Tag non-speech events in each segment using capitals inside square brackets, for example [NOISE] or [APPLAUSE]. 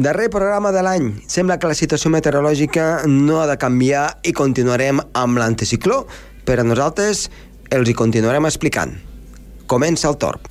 Darrer programa de l'any. Sembla que la situació meteorològica no ha de canviar i continuarem amb l'anticicló, però nosaltres els hi continuarem explicant. Comença el torb.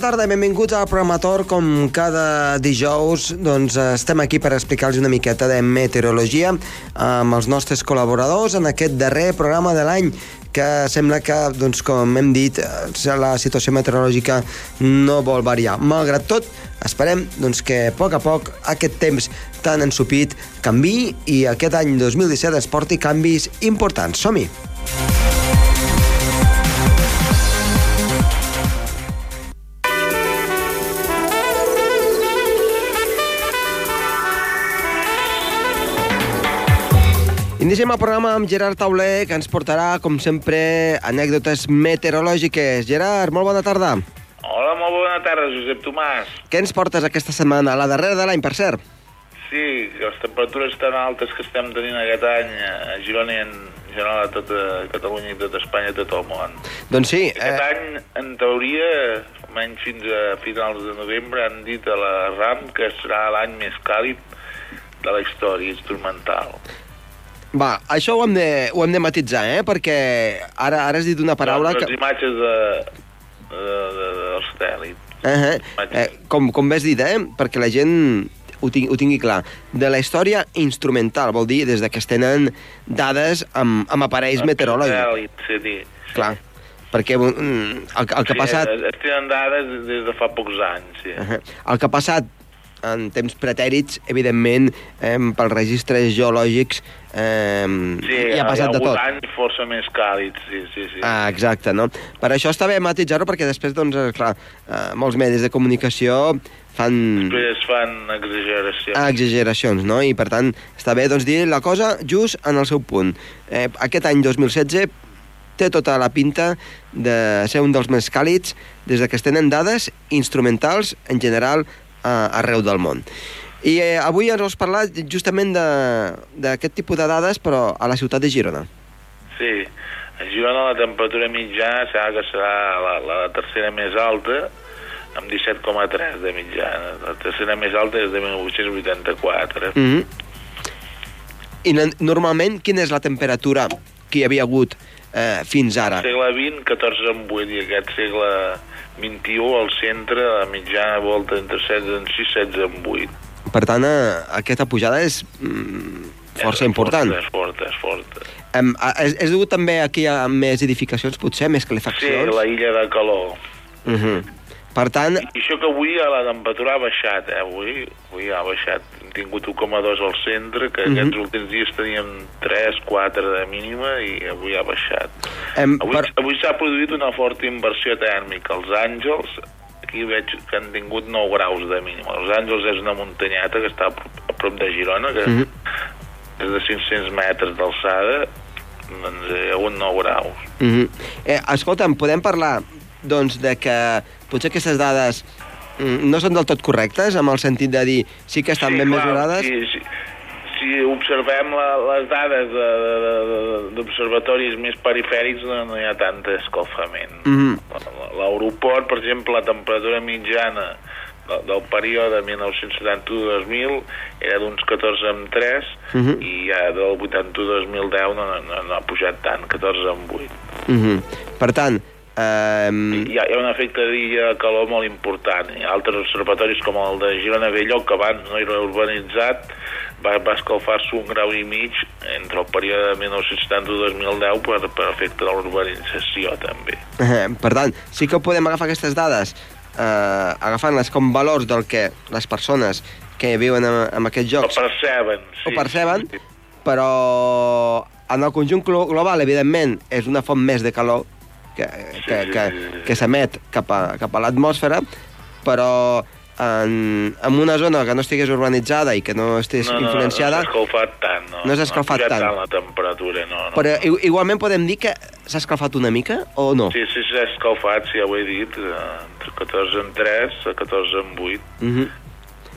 Tarda benvinguts al programator. Com cada dijous, doncs, estem aquí per explicar-los una miqueta de meteorologia amb els nostres col·laboradors en aquest darrer programa de l'any que sembla que, doncs, com hem dit, la situació meteorològica no vol variar. Malgrat tot, esperem doncs, que a poc a poc aquest temps tan ensupit canvi i aquest any 2017 es porti canvis importants. Som-hi! Iniciem el programa amb Gerard Tauler, que ens portarà, com sempre, anècdotes meteorològiques. Gerard, molt bona tarda. Hola, molt bona tarda, Josep Tomàs. Què ens portes aquesta setmana? La darrera de l'any, per cert. Sí, les temperatures tan altes que estem tenint aquest any a Girona i en general a tota Catalunya i tota Espanya i tot el món. Doncs sí. Aquest eh... any, en teoria, menys fins a finals de novembre, han dit a la RAM que serà l'any més càlid de la història instrumental. Va, això ho hem de, ho hem de matitzar, eh? Perquè ara, ara has dit una paraula... Les que... imatges de, de, de, satèl·lit. Uh -huh. eh, com, com bé has dit, eh? Perquè la gent ho, ting, ho tingui clar. De la història instrumental, vol dir des de que es tenen dades amb, amb aparells meteorològics. Sí, sí. Clar, perquè mm, el, el que ha passat... Sí, es tenen dades des de fa pocs anys, sí. Uh -huh. El que ha passat en temps pretèrits, evidentment, eh, pels registres geològics, eh, sí, hi ha passat hi ha de tot. anys força més càlids, sí, sí, sí. Ah, exacte, no? Per això està bé matitzar-ho, perquè després, doncs, eh, clar, eh, molts medis de comunicació fan... Després fan exageracions. Ah, exageracions, no? I, per tant, està bé, doncs, dir la cosa just en el seu punt. Eh, aquest any 2016 té tota la pinta de ser un dels més càlids des de que es tenen dades instrumentals, en general, eh, arreu del món. I eh, avui ens has parlat justament d'aquest tipus de dades, però a la ciutat de Girona. Sí, a Girona la temperatura mitjana serà que serà la, la tercera més alta, amb 17,3 de mitjana. La tercera més alta és de 1884. Mm -hmm. I normalment, quina és la temperatura que hi havia hagut eh, fins ara? Al segle XX, 14,8, i aquest segle 21 al centre, la mitjana volta entre 16 en 6, 16 en 8. Per tant, eh, aquesta pujada és mm, força és important. És forta, és forta. Um, és, és degut també aquí a més edificacions, potser, més calefaccions? Sí, la illa de calor. Uh -huh. Per tant... I això que avui la temperatura ha baixat, eh? Avui, avui ha baixat. Hem tingut 1,2 al centre, que uh -huh. aquests últims dies teníem 3, 4 de mínima i avui ha baixat. Um, avui per... avui s'ha produït una forta inversió tèrmica. Els Àngels, aquí veig que han tingut 9 graus de mínima. Els Àngels és una muntanyata que està a prop de Girona, que uh -huh. és de 500 metres d'alçada, doncs hi ha hagut 9 graus. Uh -huh. eh, escolta'm, podem parlar doncs, de que potser aquestes dades mm, no són del tot correctes, amb el sentit de dir sí que estan sí, ben clar, mesurades? Sí, sí. Si observem la, les dades d'observatoris més perifèrics no, no hi ha tant escalfament. Mm -hmm. L'aeroport, per exemple, la temperatura mitjana del període 1971-2000 era d'uns 14,3 uh -huh. i ja del 81-2010 no, no, no ha pujat tant, 14,8. Uh -huh. Per tant, Um... Hi, ha, hi ha un efecte de calor molt important. Hi ha altres observatoris com el de Girona Velló, que abans no era urbanitzat, va, va escalfar-se un grau i mig entre el període de 1970 i 2010 per, per efecte de l'urbanització, també. Per tant, sí que podem agafar aquestes dades eh, agafant-les com valors del que les persones que viuen en, en aquests jocs... Ho perceben, sí. Ho perceben, sí. però en el conjunt global, evidentment, és una font més de calor que, que, que, que s'emet cap a, cap a l'atmosfera, però en, en una zona que no estigués urbanitzada i que no estigués No, no, influenciada... no s'ha escalfat tant, no. No s'ha escalfat pujat tant. tant la temperatura, no. no. Però i- igualment podem dir que s'ha escalfat una mica o no? Sí, sí, s'ha escalfat, sí, ja ho he dit, eh, entre 14 en 3 a 14 en 8, Uh -huh.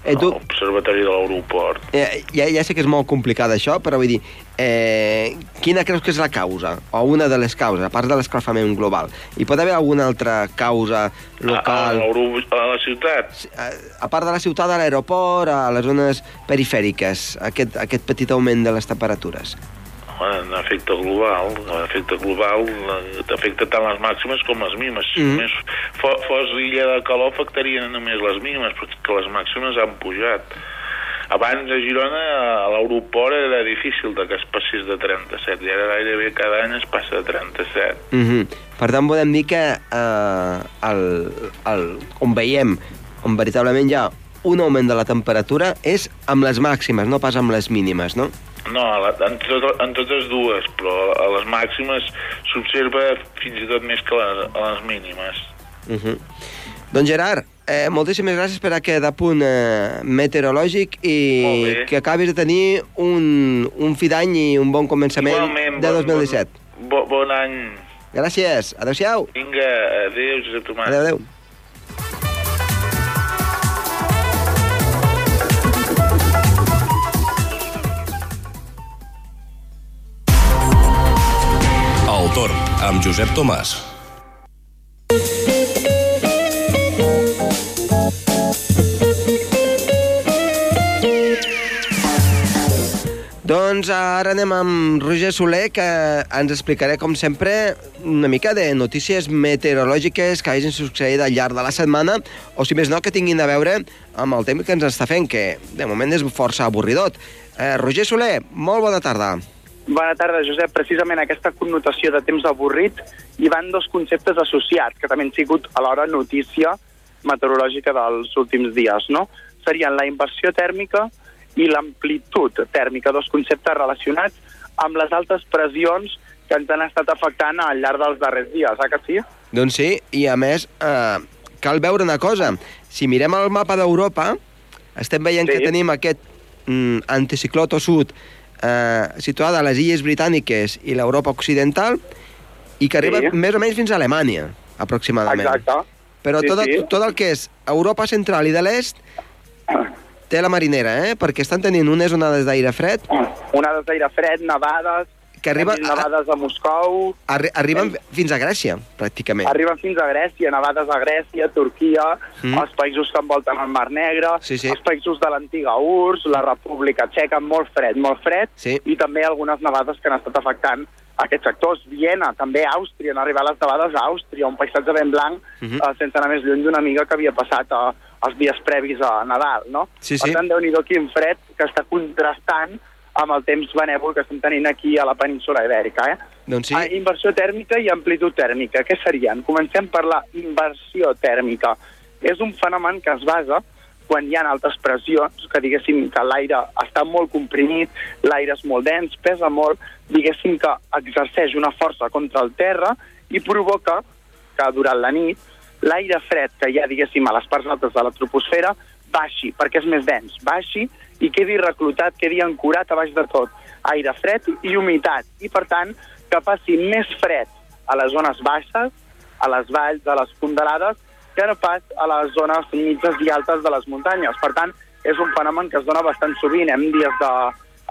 Eh, tu, l'observatori de l'aeroport. eh, ja, ja sé que és molt complicat això, però vull dir, eh, quina creus que és la causa? O una de les causes, a part de l'escalfament global? Hi pot haver alguna altra causa A, a, local? l'Euro- a la ciutat? a, a part de la ciutat, a l'aeroport, a les zones perifèriques, aquest, aquest petit augment de les temperatures. En efecte global, en efecte global eh, afecta tant les màximes com les mínimes. Si Mhm. només fos, fos illa de calor afectarien només les mínimes, perquè les màximes han pujat. Abans a Girona, a l'aeroport, era difícil de que es passés de 37, i ara gairebé cada any es passa de 37. Uh -huh. Per tant, podem dir que eh, el, el, on veiem, on veritablement hi ha un augment de la temperatura és amb les màximes, no pas amb les mínimes, no? No, en, tot, en totes dues, però a les màximes s'observa fins i tot més que a les, a les mínimes. Uh -huh. Doncs Gerard, eh, moltíssimes gràcies per aquest apunt eh, meteorològic i que acabis de tenir un, un fi d'any i un bon començament Igualment, de bon- 2017. Bon, bon any. Gràcies, adeu-siau. Vinga, adéu, Josep Tomàs. Adéu, adéu. Amb Josep Tomàs. Doncs ara anem amb Roger Soler, que ens explicaré, com sempre, una mica de notícies meteorològiques que hagin succeït al llarg de la setmana, o si més no, que tinguin a veure amb el temps que ens està fent, que de moment és força avorridot. Eh, Roger Soler, molt bona tarda. Bona tarda, Josep. Precisament aquesta connotació de temps avorrit hi van dos conceptes associats, que també han sigut alhora notícia meteorològica dels últims dies, no? Serien la inversió tèrmica i l'amplitud tèrmica, dos conceptes relacionats amb les altes pressions que ens han estat afectant al llarg dels darrers dies, eh que sí? Doncs sí, i a més, eh, cal veure una cosa. Si mirem el mapa d'Europa, estem veient Sí. que tenim aquest mm, anticicló sud eh, situada a les Illes Britàniques i l'Europa occidental i que arriba Sí. més o menys fins a Alemanya, aproximadament. Exacte. Però Sí, tot, sí. tot el que és Europa central i de l'est [COUGHS] té la marinera, eh? perquè estan tenint unes onades d'aire fred Onades d'aire fred, nevades, que arriba, vist nevades a Moscou, arri arriben fins a Grècia, pràcticament. Arriben fins a Grècia, nevades a Grècia, Turquia, Mm. els països que envolten el Mar Negre, Sí, sí. els països de l'antiga URSS, la República Txeca, molt fred, molt fred, Sí. i també algunes nevades que han estat afectant aquests sectors. Viena, també Àustria, han arribat les nevades a Àustria, un paisatge ben blanc, Mhm. mm -hmm. uh, sense anar més lluny d'una amiga que havia passat uh, els dies previs a Nadal, no? Sí, sí. Per tant, déu-n'hi-do quin fred que està contrastant amb el temps benèvol que estem tenint aquí a la península ibèrica, eh? Doncs sí, Ah, inversió tèrmica i amplitud tèrmica. Què serien? Comencem per la inversió tèrmica. És un fenomen que es basa quan hi ha altes pressions, que diguéssim que l'aire està molt comprimit, l'aire és molt dens, pesa molt, diguéssim que exerceix una força contra el terra i provoca que durant la nit l'aire fred que hi ha, diguéssim, a les parts altes de la troposfera baixi, perquè és més dens, baixi i quedi reclutat, quedi ancorat a baix de tot. Aire fred i humitat. I, per tant, que passi més fred a les zones baixes, a les valls, a les fondalades, que no pas a les zones mitges i altes de les muntanyes. Per tant, és un fenomen que es dona bastant sovint. En dies de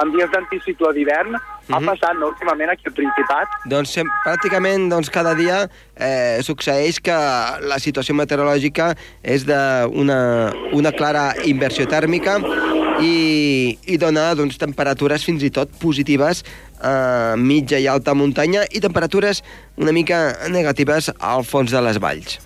en dies d'anticicló d'hivern, ha Mhm. passat no, últimament aquí al Principat, Doncs sem- pràcticament doncs, cada dia eh, succeeix que la situació meteorològica és d'una una clara inversió tèrmica i, i dona doncs, temperatures fins i tot positives a mitja i alta muntanya i temperatures una mica negatives al fons de les valls.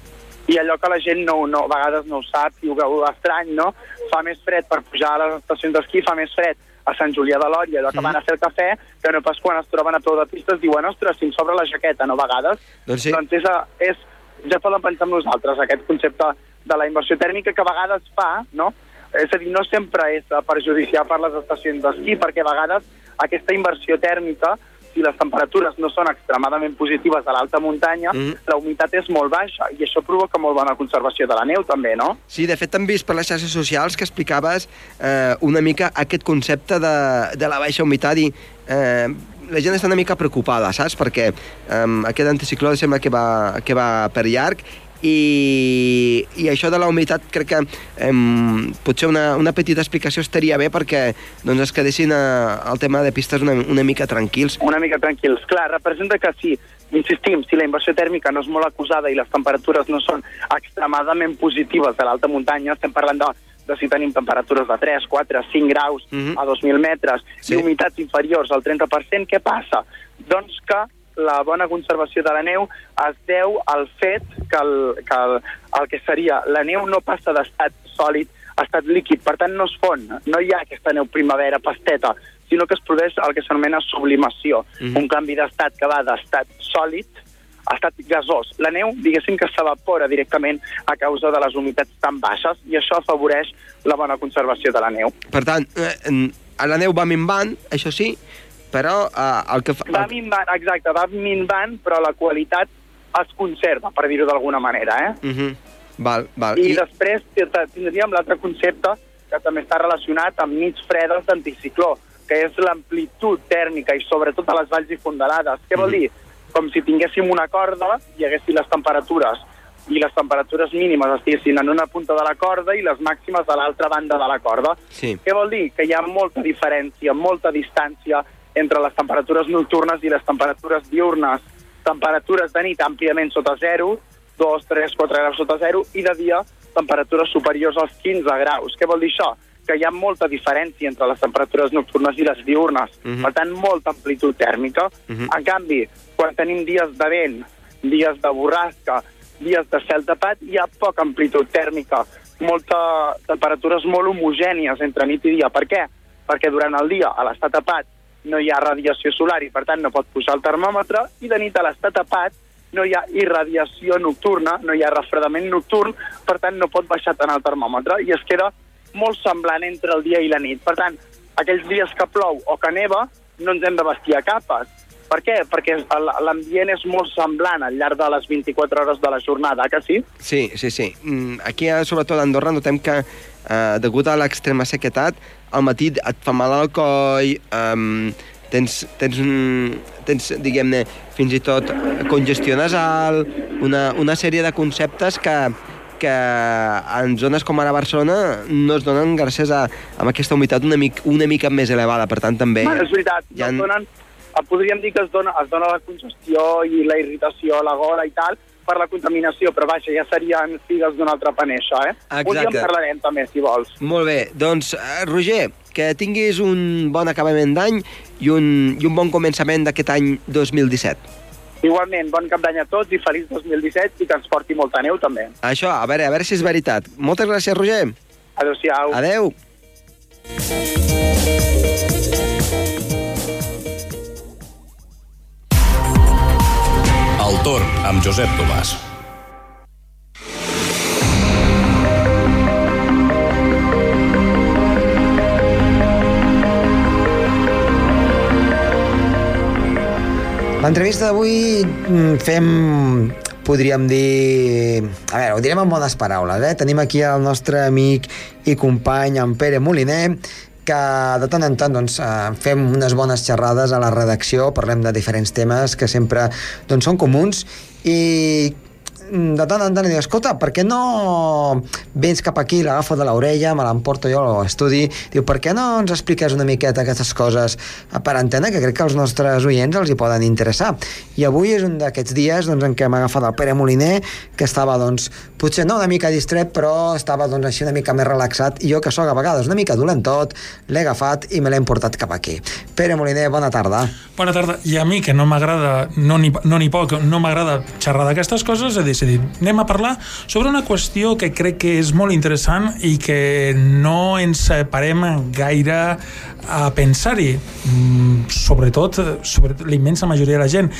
i allò que la gent no, no, a vegades no ho sap i ho veu estrany, no? Fa més fred per pujar a les estacions d'esquí, fa més fred a Sant Julià de Lòria, allò que Mhm. van a fer el cafè, que no pas quan es troben a peu de pista es diuen, ostres, si em sobra la jaqueta, no? A vegades. Doncs sí. Doncs és, és, ja poden pensar en nosaltres, aquest concepte de la inversió tèrmica que a vegades fa, no? És a dir, no sempre és perjudicial per les estacions d'esquí, perquè a vegades aquesta inversió tèrmica si les temperatures no són extremadament positives a l'alta muntanya, mm. la humitat és molt baixa i això provoca molt bona conservació de la neu també, no? Sí, de fet, hem vist per les xarxes socials que explicaves eh, una mica aquest concepte de, de la baixa humitat i eh, la gent està una mica preocupada, saps? Perquè eh, aquest anticicló sembla que va, que va per llarg i, i això de la humitat crec que eh, potser una, una petita explicació estaria bé perquè doncs, es quedessin eh, el tema de pistes una, una mica tranquils. Una mica tranquils. Clar, representa que si, insistim, si la inversió tèrmica no és molt acusada i les temperatures no són extremadament positives a l'alta muntanya, estem parlant de, de si tenim temperatures de 3, 4, 5 graus Mhm. a 2.000 metres Sí. i humitats inferiors al 30%, què passa? Doncs que la bona conservació de la neu es deu al fet que el, que el, el que seria la neu no passa d'estat sòlid a estat líquid, per tant no es fon, no hi ha aquesta neu primavera pasteta, sinó que es produeix el que s'anomena sublimació, Mhm. un canvi d'estat que va d'estat sòlid a estat gasós. La neu, diguéssim que s'evapora directament a causa de les humitats tan baixes i això afavoreix la bona conservació de la neu. Per tant, eh, la neu va minvant, això sí, però eh, el que fa... Va minvant, exacte, va minvant, però la qualitat es conserva, per dir-ho d'alguna manera, eh? Uh -huh. Val, val. I, I després tindríem l'altre concepte que també està relacionat amb nits fredes d'anticicló, que és l'amplitud tèrmica i sobretot a les valls i fondalades. Què vol Mhm. dir? Com si tinguéssim una corda i haguéssim les temperatures i les temperatures mínimes estiguessin en una punta de la corda i les màximes a l'altra banda de la corda. Sí. Què vol dir? Que hi ha molta diferència, molta distància entre les temperatures nocturnes i les temperatures diurnes. Temperatures de nit àmpliament sota zero, 2, 3, 4 graus sota zero, i de dia temperatures superiors als 15 graus. Què vol dir això? Que hi ha molta diferència entre les temperatures nocturnes i les diurnes. Mhm. Per tant, molta amplitud tèrmica. Mhm. En canvi, quan tenim dies de vent, dies de borrasca, dies de cel tapat, hi ha poca amplitud tèrmica, molta, temperatures molt homogènies entre nit i dia. Per què? Perquè durant el dia, a l'estat tapat, no hi ha radiació solar i, per tant, no pot pujar el termòmetre, i de nit a l'estat tapat no hi ha irradiació nocturna, no hi ha refredament nocturn, per tant, no pot baixar tant el termòmetre, i es queda molt semblant entre el dia i la nit. Per tant, aquells dies que plou o que neva, no ens hem de vestir a capes. Per què? Perquè l'ambient és molt semblant al llarg de les 24 hores de la jornada, que sí? Sí, sí, sí. Mm, Aquí, sobretot a Andorra, notem que, eh, degut a l'extrema sequetat, al matí et fa mal al coll, um, tens, tens, un, tens diguem-ne, fins i tot congestió nasal, una, una sèrie de conceptes que, que en zones com ara Barcelona no es donen gràcies a, a aquesta humitat una, mic, una mica més elevada, per tant també... Bueno, és veritat, ja... donen, eh, podríem dir que es dona, es dona la congestió i la irritació a la gola i tal per la contaminació, però vaja, ja serien figues d'un altre paner, això, eh? Un dia en Exacte. parlarem també, si vols. Molt bé, doncs, eh, Roger, que tinguis un bon acabament d'any i, un, i un bon començament d'aquest any 2017. Igualment, bon cap d'any a tots i feliç 2017 i que ens porti molta neu també. Això, a veure, a veure si és veritat. Moltes gràcies, Roger. Adéu-siau. Adeu. El torn amb Josep Tomàs. L'entrevista d'avui mm, fem, podríem dir... A veure, ho direm en bones paraules, eh? Tenim aquí el nostre amic i company, en Pere Moliner, que de tant en tant doncs, eh, fem unes bones xerrades a la redacció, parlem de diferents temes que sempre doncs, són comuns i de tant en tant diu, escolta, per què no vens cap aquí, l'agafo de l'orella, me l'emporto jo a l'estudi, diu, per què no ens expliques una miqueta aquestes coses per antena, que crec que als nostres oients els hi poden interessar. I avui és un d'aquests dies doncs, en què m'ha agafat el Pere Moliner, que estava, doncs, potser no una mica distret, però estava doncs, així una mica més relaxat, i jo, que sóc a vegades una mica dolentot, l'he agafat i me l'he portat cap aquí. Pere Moliner, bona tarda. Bona tarda. I a mi, que no m'agrada, no n'hi no poc, no m'agrada xerrar d'aquestes coses, he És a dir, anem a parlar sobre una qüestió que crec que és molt interessant i que no ens parem gaire a pensar-hi, mm, sobretot sobre la immensa majoria de la gent.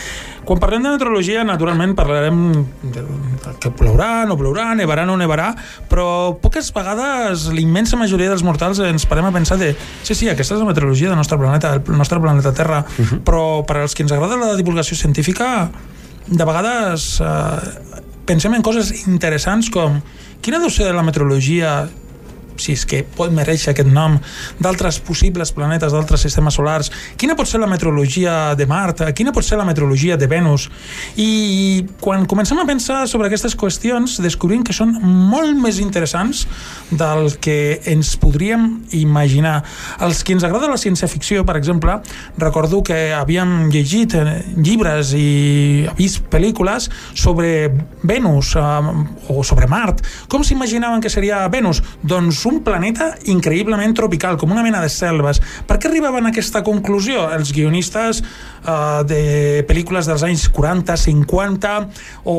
Quan parlem de meteorologia, naturalment parlarem de, de que plourà, no plourà, nevarà, no nevarà, però poques vegades la immensa majoria dels mortals ens parem a pensar de sí, sí, aquesta és la meteorologia del nostre planeta, el nostre planeta Terra, uh -huh. però per als que ens agrada la divulgació científica, de vegades eh, pensem en coses interessants com quina deu ser la meteorologia si és que pot mereixer aquest nom, d'altres possibles planetes, d'altres sistemes solars, quina pot ser la meteorologia de Mart, quina pot ser la meteorologia de Venus. I quan comencem a pensar sobre aquestes qüestions, descobrim que són molt més interessants del que ens podríem imaginar. Els que ens agrada la ciència-ficció, per exemple, recordo que havíem llegit eh, llibres i vist pel·lícules sobre Venus eh, o sobre Mart. Com s'imaginaven que seria Venus? Doncs un planeta increïblement tropical, com una mena de selves. Per què arribaven a aquesta conclusió els guionistes eh, de pel·lícules dels anys 40, 50 o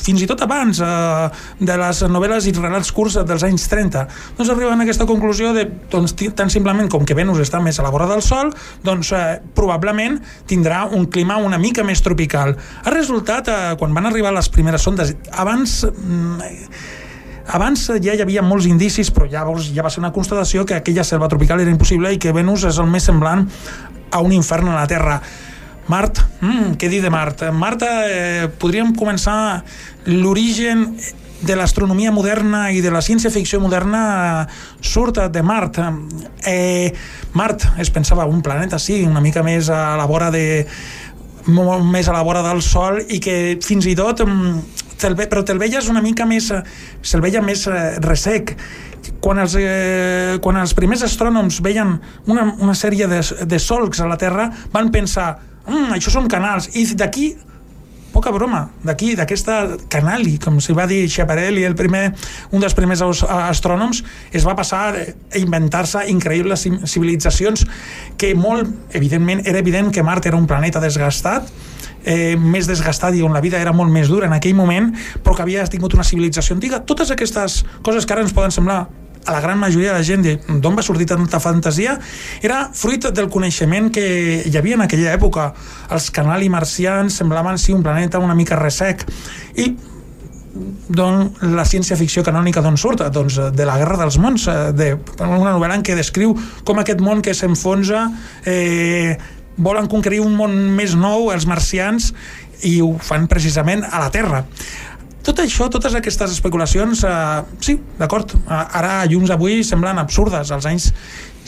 fins i tot abans eh, de les novel·les i relats curts dels anys 30? Doncs arriben a aquesta conclusió de, doncs, tan simplement com que Venus està més a la vora del Sol, doncs eh, probablement tindrà un clima una mica més tropical. Ha resultat, eh, quan van arribar les primeres sondes, abans... Mm, abans ja hi havia molts indicis, però llavors ja va ser una constatació que aquella selva tropical era impossible i que Venus és el més semblant a un infern a la Terra. Mart, mm, què dir de Mart? Mart, eh, podríem començar l'origen de l'astronomia moderna i de la ciència-ficció moderna surt de Mart. Eh, Mart es pensava un planeta, sí, una mica més a la vora de més a la vora del Sol i que fins i tot mm, te'l ve, però te'l veies una mica més eh, se'l veia més eh, resec quan els, eh, quan els primers astrònoms veien una, una sèrie de, de solcs a la Terra van pensar mm, això són canals i d'aquí poca broma, d'aquí, d'aquesta canali, com s'hi va dir Schiaparelli, el primer, un dels primers astrònoms, es va passar a inventar-se increïbles civilitzacions que molt, evidentment, era evident que Mart era un planeta desgastat, eh, més desgastat i on la vida era molt més dura en aquell moment, però que havia tingut una civilització antiga. Totes aquestes coses que ara ens poden semblar a la gran majoria de la gent d'on va sortir tanta fantasia era fruit del coneixement que hi havia en aquella època els canali marcians semblaven sí un planeta una mica resec i don, la ciència-ficció canònica d'on surt? Doncs de la Guerra dels Mons, eh, de, una novel·la en què descriu com aquest món que s'enfonsa eh, volen conquerir un món més nou, els marcians, i ho fan precisament a la Terra. Tot això, totes aquestes especulacions, eh, sí, d'acord, ara llums avui semblen absurdes. Als anys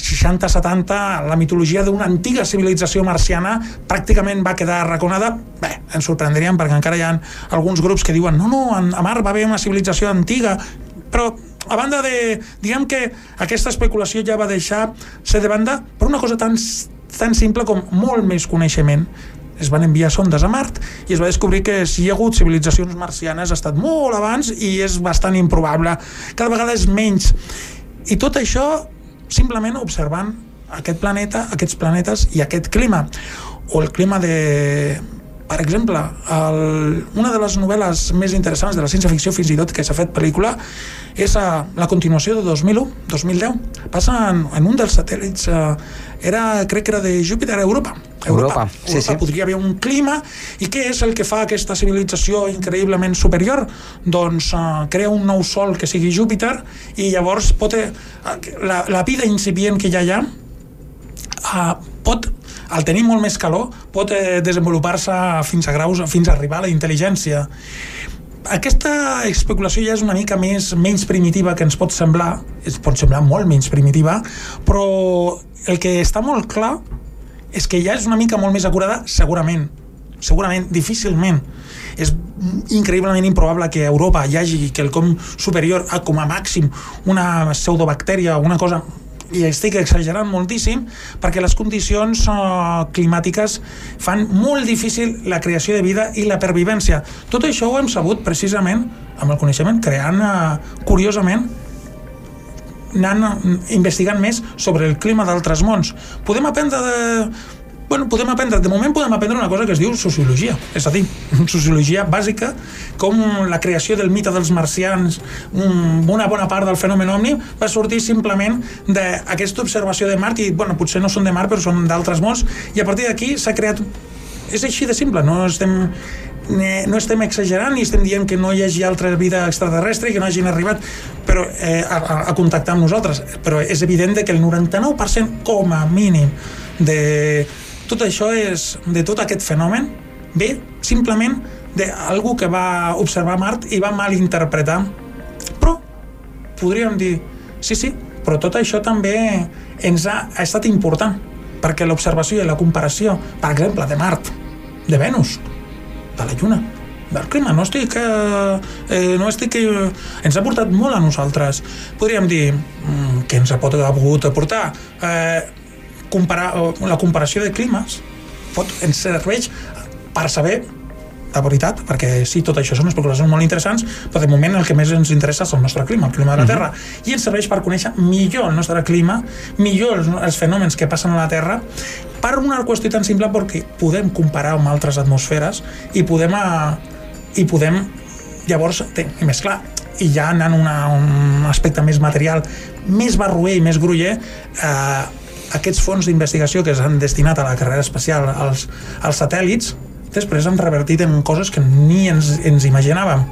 60-70 la mitologia d'una antiga civilització marciana pràcticament va quedar arraconada bé, ens sorprendríem perquè encara hi ha alguns grups que diuen no, no, a Mar va haver una civilització antiga però a banda de, diguem que aquesta especulació ja va deixar ser de banda per una cosa tan tan simple com molt més coneixement. Es van enviar sondes a Mart i es va descobrir que si hi ha hagut civilitzacions marcianes ha estat molt abans i és bastant improbable, cada vegada és menys. I tot això simplement observant aquest planeta, aquests planetes i aquest clima. O el clima de per exemple, el, una de les novel·les més interessants de la ciència-ficció, fins i tot que s'ha fet pel·lícula, és a, la continuació de 2001, 2010. Passa en, en un dels satèl·lits, eh, era, crec que era de Júpiter, a Europa. Europa, Europa. sí, Europa sí. podria haver un clima i què és el que fa aquesta civilització increïblement superior? Doncs uh, crea un nou sol que sigui Júpiter i llavors pot, uh, la, la vida incipient que hi ha uh, pot al tenir molt més calor, pot eh, desenvolupar-se fins a graus, fins a arribar a la intel·ligència. Aquesta especulació ja és una mica més menys primitiva que ens pot semblar, es pot semblar molt menys primitiva, però el que està molt clar és que ja és una mica molt més acurada, segurament, segurament, difícilment. És increïblement improbable que a Europa hi hagi quelcom superior a, com a màxim, una pseudobactèria, una cosa i estic exagerant moltíssim perquè les condicions uh, climàtiques fan molt difícil la creació de vida i la pervivència. Tot això ho hem sabut precisament amb el coneixement, creant uh, curiosament anant investigant més sobre el clima d'altres mons. Podem aprendre de bueno, podem aprendre, de moment podem aprendre una cosa que es diu sociologia, és a dir, [LAUGHS] sociologia bàsica, com la creació del mite dels marcians, una bona part del fenomen omni va sortir simplement d'aquesta observació de Mart i, bueno, potser no són de Mart però són d'altres mons i a partir d'aquí s'ha creat és així de simple, no estem no estem exagerant ni estem dient que no hi hagi altra vida extraterrestre i que no hagin arribat però, eh, a, a contactar amb nosaltres. Però és evident que el 99% com a mínim de tot això és de tot aquest fenomen ve simplement d'algú que va observar Mart i va malinterpretar. Però podríem dir sí, sí, però tot això també ens ha, ha estat important perquè l'observació i la comparació per exemple de Mart, de Venus de la Lluna del clima, no estic, eh, eh, no estic eh, ens ha portat molt a nosaltres. Podríem dir mm, que ens ha, ha pogut aportar eh, comparar, la comparació de climes pot, ens serveix per saber la veritat, perquè sí, tot això són especulacions molt interessants, però de moment el que més ens interessa és el nostre clima, el clima de la Terra, uh -huh. i ens serveix per conèixer millor el nostre clima, millor els, els fenòmens que passen a la Terra, per una qüestió tan simple perquè podem comparar amb altres atmosferes i podem, a, i podem llavors, i més clar, i ja anant a un aspecte més material, més barruer i més gruller, eh, aquests fons d'investigació que s'han destinat a la carrera espacial als, als satèl·lits després han revertit en coses que ni ens, ens imaginàvem.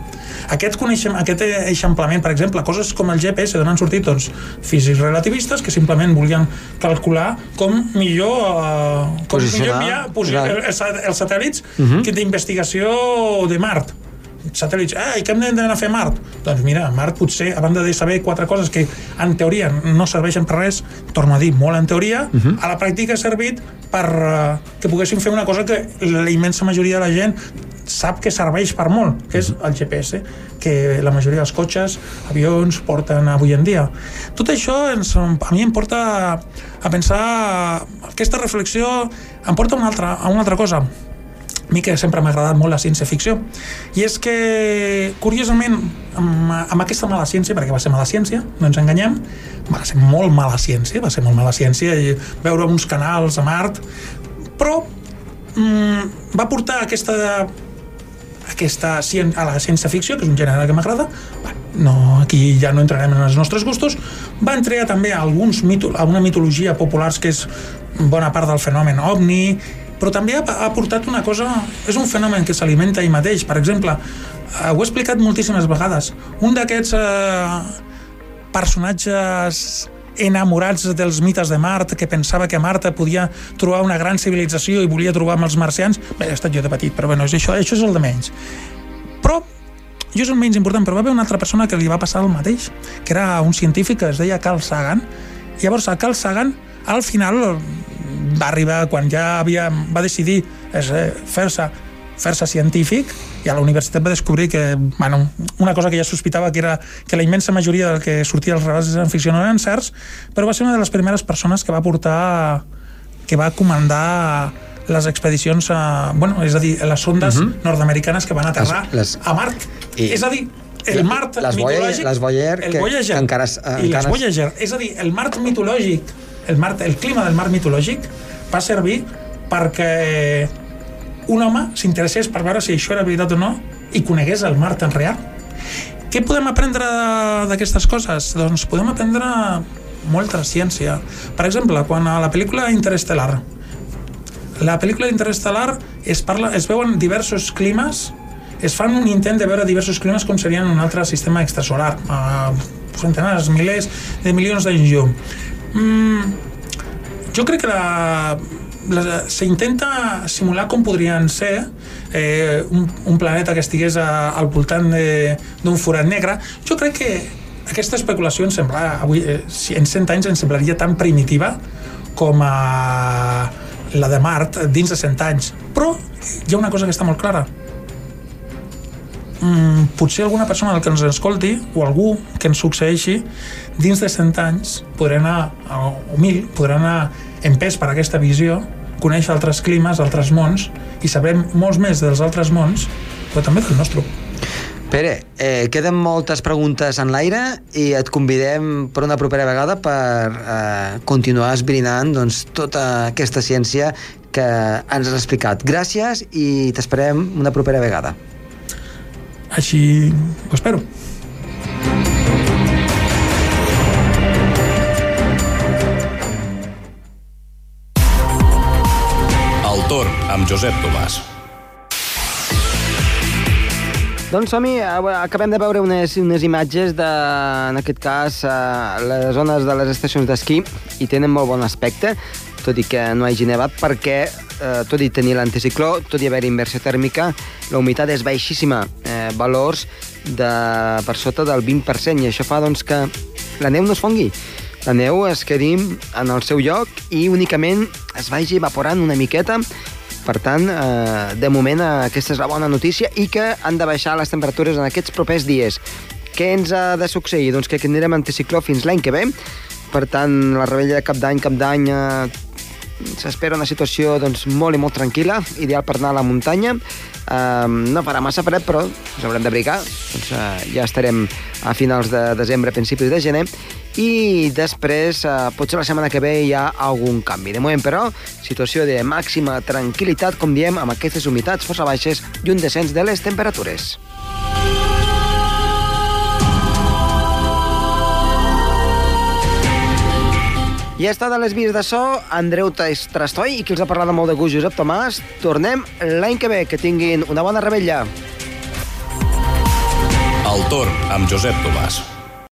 Aquest, coneixem, aquest eixamplament, per exemple, coses com el GPS, d'on han sortit doncs, físics relativistes que simplement volien calcular com millor, uh, com millor enviar els, els satèl·lits uh mhm. -huh. d'investigació de Mart satèl·lits, ah, i què hem d'anar a fer a Mart? Doncs mira, Mart potser, a banda de saber quatre coses que en teoria no serveixen per res, torno a dir, molt en teoria, uh mhm. -huh. a la pràctica ha servit per uh, que poguessin fer una cosa que la immensa majoria de la gent sap que serveix per molt, que és mhm. el GPS, que la majoria dels cotxes, avions, porten avui en dia. Tot això ens, a mi em porta a pensar, aquesta reflexió em porta a una altra, a una altra cosa, mi que sempre m'ha agradat molt la ciència-ficció, i és que, curiosament, amb, amb aquesta mala ciència, perquè va ser mala ciència, no ens enganyem, va ser molt mala ciència, va ser molt mala ciència, i veure uns canals a Mart, però mm, va portar aquesta aquesta a la ciència-ficció, que és un gènere que m'agrada, no, aquí ja no entrarem en els nostres gustos, va entrar també a alguns mito, a una mitologia populars que és bona part del fenomen ovni però també ha, ha portat una cosa... És un fenomen que s'alimenta ell mateix. Per exemple, eh, ho he explicat moltíssimes vegades. Un d'aquests eh, personatges enamorats dels mites de Mart, que pensava que Marta podia trobar una gran civilització i volia trobar amb els marcians, bé, he estat jo de petit, però bueno, és això, això és el de menys. Però jo és el menys important, però va haver una altra persona que li va passar el mateix, que era un científic que es deia Carl Sagan. Llavors, a Carl Sagan, al final, va arribar quan ja havia, va decidir eh, fer-se fer-se científic i a la universitat va descobrir que, bueno, una cosa que ja sospitava que era que la immensa majoria del que sortia als rebats de ficció no eren certs, però va ser una de les primeres persones que va portar que va comandar les expedicions a, bueno, és a dir, les sondes uh mhm. -huh. nord-americanes que van aterrar les, les... a Mart. I... És a dir, el Mart les mitològic... Les Voyager, el Voyager, que, que encara... I les Voyager. És a dir, el Mart mitològic el, mar, el clima del mar mitològic va servir perquè un home s'interessés per veure si això era veritat o no i conegués el mar tan real. Què podem aprendre d'aquestes coses? Doncs podem aprendre molta ciència. Per exemple, quan a la pel·lícula Interestelar la pel·lícula Interestelar es, parla, es veuen diversos climes es fan un intent de veure diversos climes com serien un altre sistema extrasolar a centenars, milers de milions d'anys llum Mm, jo crec que la, la, s'intenta simular com podrien ser eh, un, un planeta que estigués a, al voltant d'un forat negre. Jo crec que aquesta especulació em sembla, avui, eh, en 100 anys ens semblaria tan primitiva com a la de Mart dins de 100 anys. Però hi ha una cosa que està molt clara mm, potser alguna persona que ens escolti o algú que ens succeeixi dins de 100 anys podrà anar, o mil, podrà anar empès per aquesta visió, conèixer altres climes, altres mons i sabrem molts més dels altres mons, però també del nostre. Pere, eh, queden moltes preguntes en l'aire i et convidem per una propera vegada per eh, continuar esbrinant doncs, tota aquesta ciència que ens has explicat. Gràcies i t'esperem una propera vegada. Així ho espero. El torn amb Josep Tomàs. Doncs som-hi, acabem de veure unes, unes imatges de, en aquest cas, eh, les zones de les estacions d'esquí i tenen molt bon aspecte, tot i que no hagi nevat, perquè eh, tot i tenir l'anticicló, tot i haver inversió tèrmica, la humitat és baixíssima, eh, valors de, per sota del 20%, i això fa doncs, que la neu no es fongui. La neu es quedi en el seu lloc i únicament es vagi evaporant una miqueta per tant, eh, de moment aquesta és la bona notícia i que han de baixar les temperatures en aquests propers dies. Què ens ha de succeir? Doncs que tindrem anticicló fins l'any que ve. Per tant, la rebella de cap d'any, cap d'any, eh, s'espera una situació doncs, molt i molt tranquil·la, ideal per anar a la muntanya. Eh, no farà massa fred, però ens haurem d'abrigar. Doncs, eh, ja estarem a finals de desembre, principis de gener, i després, eh, potser la setmana que ve hi ha algun canvi. De moment, però, situació de màxima tranquil·litat, com diem, amb aquestes humitats força baixes i un descens de les temperatures. I ha estat a les vies de so Andreu Trastoi i qui els ha parlat molt de gust Josep Tomàs. Tornem l'any que ve. Que tinguin una bona rebella. El torn amb Josep Tomàs.